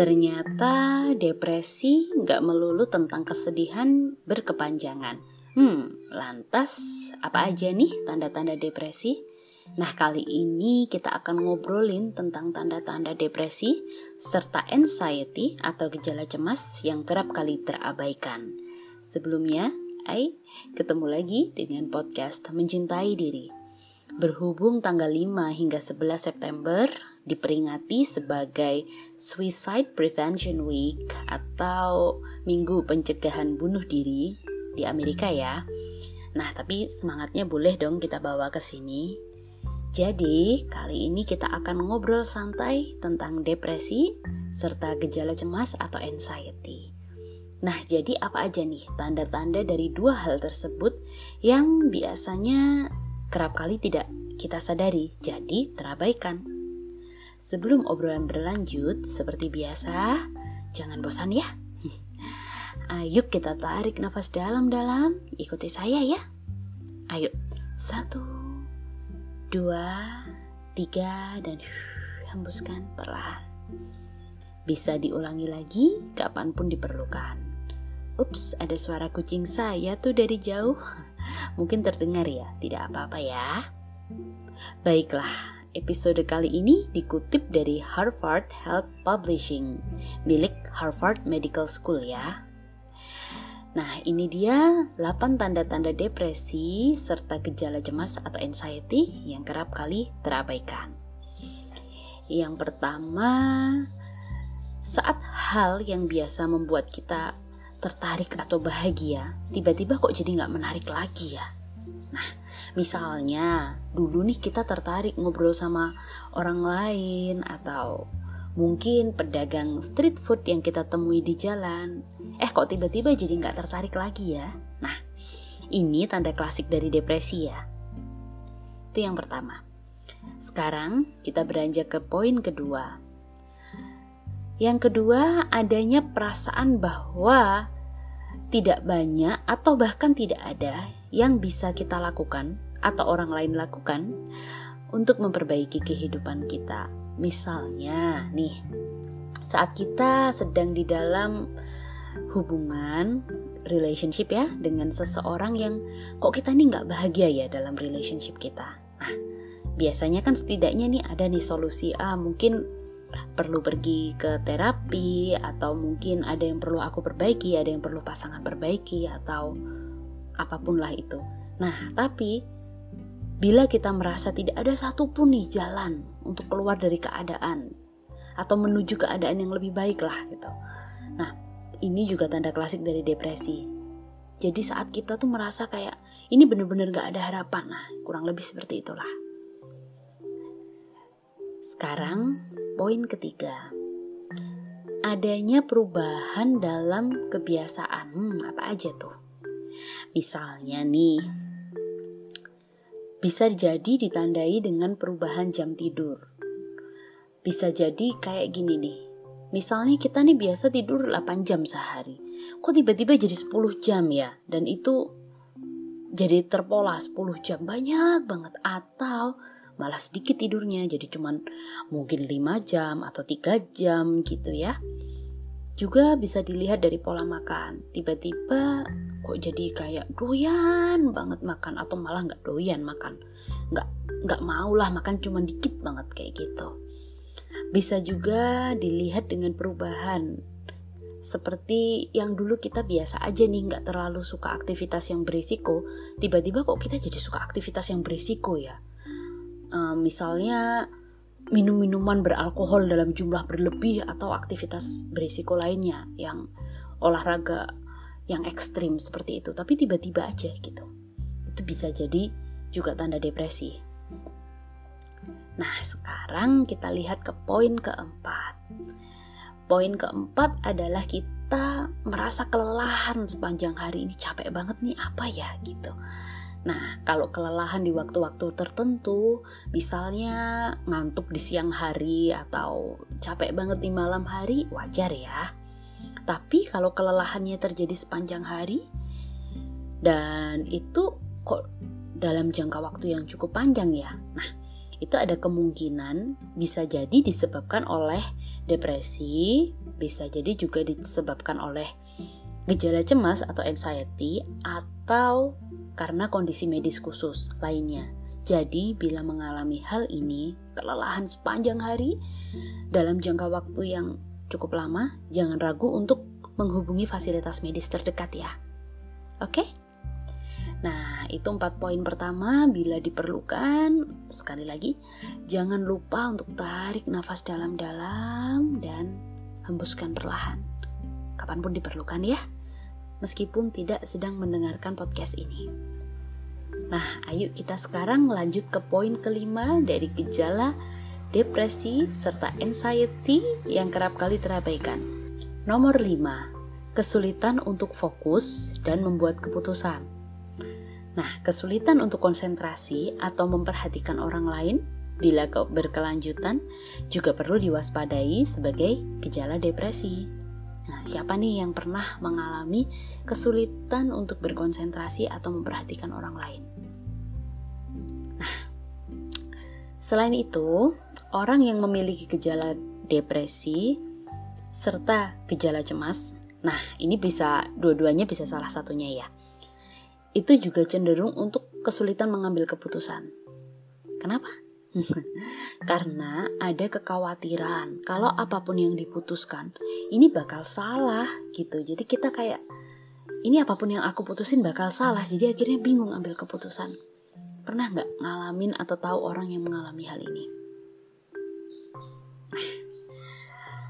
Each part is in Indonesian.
Ternyata depresi nggak melulu tentang kesedihan berkepanjangan. Hmm, lantas apa aja nih tanda-tanda depresi? Nah, kali ini kita akan ngobrolin tentang tanda-tanda depresi serta anxiety atau gejala cemas yang kerap kali terabaikan. Sebelumnya, Hai, ketemu lagi dengan podcast Mencintai Diri. Berhubung tanggal 5 hingga 11 September diperingati sebagai Suicide Prevention Week atau Minggu Pencegahan Bunuh Diri di Amerika ya. Nah, tapi semangatnya boleh dong kita bawa ke sini. Jadi, kali ini kita akan ngobrol santai tentang depresi serta gejala cemas atau anxiety. Nah, jadi apa aja nih tanda-tanda dari dua hal tersebut yang biasanya kerap kali tidak kita sadari, jadi terabaikan. Sebelum obrolan berlanjut, seperti biasa, jangan bosan ya. Ayo kita tarik nafas dalam-dalam, ikuti saya ya. Ayo, satu, dua, tiga, dan hembuskan perlahan. Bisa diulangi lagi kapan pun diperlukan. Ups, ada suara kucing saya tuh dari jauh. Mungkin terdengar ya, tidak apa-apa ya. Baiklah, episode kali ini dikutip dari Harvard Health Publishing, milik Harvard Medical School ya. Nah, ini dia 8 tanda-tanda depresi serta gejala cemas atau anxiety yang kerap kali terabaikan. Yang pertama, saat hal yang biasa membuat kita tertarik atau bahagia, tiba-tiba kok jadi nggak menarik lagi ya? Nah, misalnya dulu nih kita tertarik ngobrol sama orang lain atau mungkin pedagang street food yang kita temui di jalan. Eh kok tiba-tiba jadi nggak tertarik lagi ya? Nah, ini tanda klasik dari depresi ya. Itu yang pertama. Sekarang kita beranjak ke poin kedua yang kedua, adanya perasaan bahwa tidak banyak atau bahkan tidak ada yang bisa kita lakukan atau orang lain lakukan untuk memperbaiki kehidupan kita. Misalnya, nih, saat kita sedang di dalam hubungan relationship ya dengan seseorang yang kok kita nih nggak bahagia ya dalam relationship kita. Nah, biasanya kan setidaknya nih ada nih solusi ah mungkin perlu pergi ke terapi atau mungkin ada yang perlu aku perbaiki, ada yang perlu pasangan perbaiki atau apa pun lah itu. Nah, tapi bila kita merasa tidak ada satupun nih jalan untuk keluar dari keadaan atau menuju keadaan yang lebih baik lah gitu. Nah, ini juga tanda klasik dari depresi. Jadi saat kita tuh merasa kayak ini bener-bener gak ada harapan, nah kurang lebih seperti itulah. Sekarang Poin ketiga, adanya perubahan dalam kebiasaan. Hmm, apa aja tuh? Misalnya nih, bisa jadi ditandai dengan perubahan jam tidur. Bisa jadi kayak gini nih. Misalnya kita nih biasa tidur 8 jam sehari. Kok tiba-tiba jadi 10 jam ya? Dan itu jadi terpola 10 jam banyak banget atau malah sedikit tidurnya jadi cuman mungkin 5 jam atau 3 jam gitu ya juga bisa dilihat dari pola makan. Tiba-tiba kok jadi kayak doyan banget makan atau malah nggak doyan makan. Nggak nggak mau lah makan cuman dikit banget kayak gitu. Bisa juga dilihat dengan perubahan. Seperti yang dulu kita biasa aja nih nggak terlalu suka aktivitas yang berisiko tiba-tiba kok kita jadi suka aktivitas yang berisiko ya? Uh, misalnya minum minuman beralkohol dalam jumlah berlebih atau aktivitas berisiko lainnya yang olahraga yang ekstrim seperti itu. Tapi tiba-tiba aja gitu. Itu bisa jadi juga tanda depresi. Nah sekarang kita lihat ke poin keempat. Poin keempat adalah kita merasa kelelahan sepanjang hari. Ini capek banget nih apa ya gitu Nah, kalau kelelahan di waktu-waktu tertentu, misalnya ngantuk di siang hari atau capek banget di malam hari, wajar ya. Tapi kalau kelelahannya terjadi sepanjang hari dan itu kok dalam jangka waktu yang cukup panjang ya. Nah, itu ada kemungkinan bisa jadi disebabkan oleh depresi, bisa jadi juga disebabkan oleh gejala cemas atau anxiety atau karena kondisi medis khusus lainnya. Jadi, bila mengalami hal ini, kelelahan sepanjang hari dalam jangka waktu yang cukup lama, jangan ragu untuk menghubungi fasilitas medis terdekat ya. Oke? Nah, itu empat poin pertama. Bila diperlukan, sekali lagi, jangan lupa untuk tarik nafas dalam-dalam dan hembuskan perlahan. Kapan pun diperlukan ya, meskipun tidak sedang mendengarkan podcast ini. Nah, ayo kita sekarang lanjut ke poin kelima dari gejala depresi serta anxiety yang kerap kali terabaikan. Nomor 5, kesulitan untuk fokus dan membuat keputusan. Nah, kesulitan untuk konsentrasi atau memperhatikan orang lain bila berkelanjutan juga perlu diwaspadai sebagai gejala depresi. Nah, siapa nih yang pernah mengalami kesulitan untuk berkonsentrasi atau memperhatikan orang lain? Selain itu, orang yang memiliki gejala depresi serta gejala cemas, nah ini bisa dua-duanya bisa salah satunya ya. Itu juga cenderung untuk kesulitan mengambil keputusan. Kenapa? Karena ada kekhawatiran kalau apa pun yang diputuskan ini bakal salah gitu. Jadi kita kayak ini apa pun yang aku putusin bakal salah. Jadi akhirnya bingung ambil keputusan. Pernah nggak ngalamin atau tahu orang yang mengalami hal ini?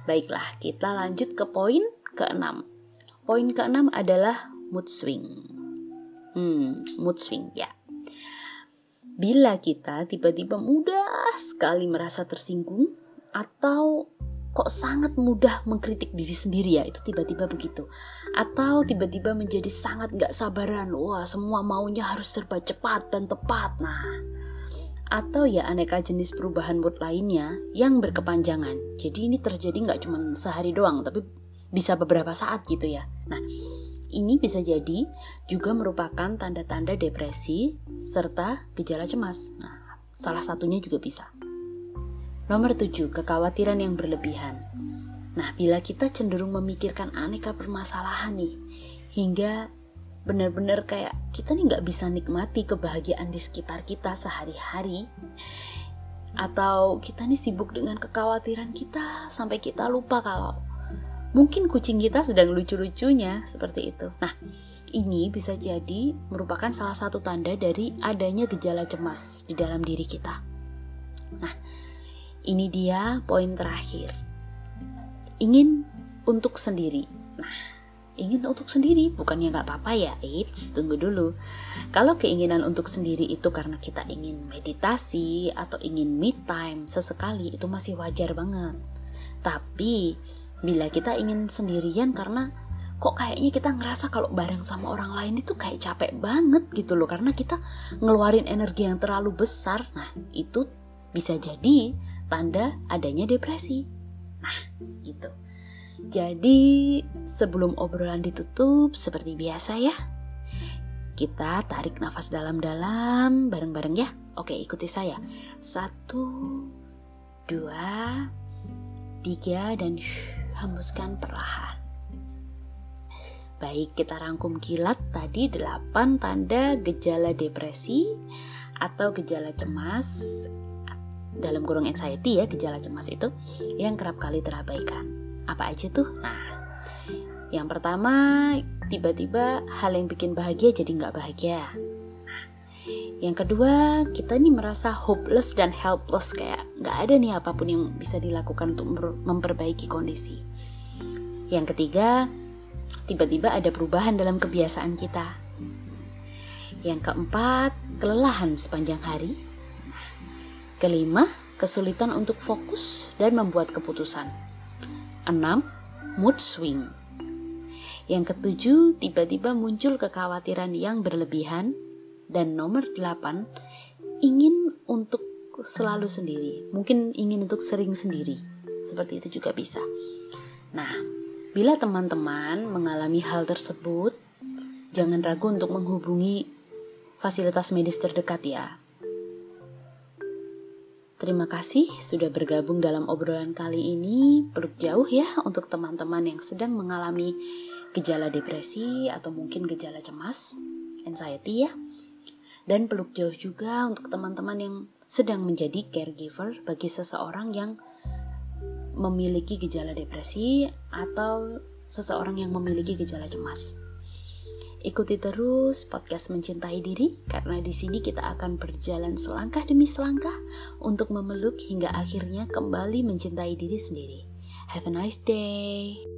Baiklah, kita lanjut ke poin keenam. Poin keenam adalah mood swing. Hmm, mood swing ya. Bila kita tiba-tiba mudah sekali merasa tersinggung atau kok sangat mudah mengkritik diri sendiri ya itu tiba-tiba begitu. Atau tiba-tiba menjadi sangat nggak sabaran wah semua maunya harus serba cepat dan tepat nah. Atau ya aneka jenis perubahan mood lainnya yang berkepanjangan. Jadi ini terjadi nggak cuma sehari doang tapi bisa beberapa saat gitu ya. Nah ini bisa jadi juga merupakan tanda-tanda depresi serta gejala cemas nah salah satunya juga bisa Nomor 7, kekhawatiran yang berlebihan. Nah, bila kita cenderung memikirkan aneka permasalahan nih, hingga benar-benar kayak kita nih nggak bisa nikmati kebahagiaan di sekitar kita sehari-hari, atau kita nih sibuk dengan kekhawatiran kita sampai kita lupa kalau mungkin kucing kita sedang lucu-lucunya seperti itu. Nah, ini bisa jadi merupakan salah satu tanda dari adanya gejala cemas di dalam diri kita. Nah, ini dia poin terakhir. Ingin untuk sendiri. Nah, ingin untuk sendiri bukannya nggak apa-apa ya Eits, tunggu dulu kalau keinginan untuk sendiri itu karena kita ingin meditasi atau ingin me time sesekali itu masih wajar banget tapi bila kita ingin sendirian karena kok kayaknya kita ngerasa kalau bareng sama orang lain itu kayak capek banget gitu loh karena kita ngeluarin energi yang terlalu besar nah itu bisa jadi tanda adanya depresi. Nah, gitu. Jadi, sebelum obrolan ditutup seperti biasa ya. Kita tarik nafas dalam-dalam bareng-bareng ya. Oke, ikuti saya. Satu, dua, tiga, dan hembuskan perlahan. Baik, kita rangkum kilat tadi delapan tanda gejala depresi atau gejala cemas dalam kurung anxiety ya gejala cemas itu yang kerap kali terabaikan. Apa aja tuh? Nah, yang pertama tiba-tiba hal yang bikin bahagia jadi nggak bahagia. Yang kedua kita nih merasa hopeless dan helpless kayak nggak ada nih apa pun yang bisa dilakukan untuk memperbaiki kondisi. Yang ketiga tiba-tiba ada perubahan dalam kebiasaan kita. Yang keempat, kelelahan sepanjang hari. Kelima, kesulitan untuk fokus dan membuat keputusan. Enam, mood swing. Yang ketujuh, tiba-tiba muncul kekhawatiran yang berlebihan. Dan nomor delapan, ingin untuk selalu sendiri. Mungkin ingin untuk sering sendiri. Seperti itu juga bisa. Nah, bila teman-teman mengalami hal tersebut, jangan ragu untuk menghubungi fasilitas medis terdekat ya Terima kasih sudah bergabung dalam obrolan kali ini. Peluk jauh ya untuk teman-teman yang sedang mengalami gejala depresi atau mungkin gejala cemas, anxiety ya. Dan peluk jauh juga untuk teman-teman yang sedang menjadi caregiver bagi seseorang yang memiliki gejala depresi atau seseorang yang memiliki gejala cemas. Ikuti terus podcast Mencintai Diri karena di sini kita akan berjalan selangkah demi selangkah untuk memeluk hingga akhirnya kembali mencintai diri sendiri. Have a nice day.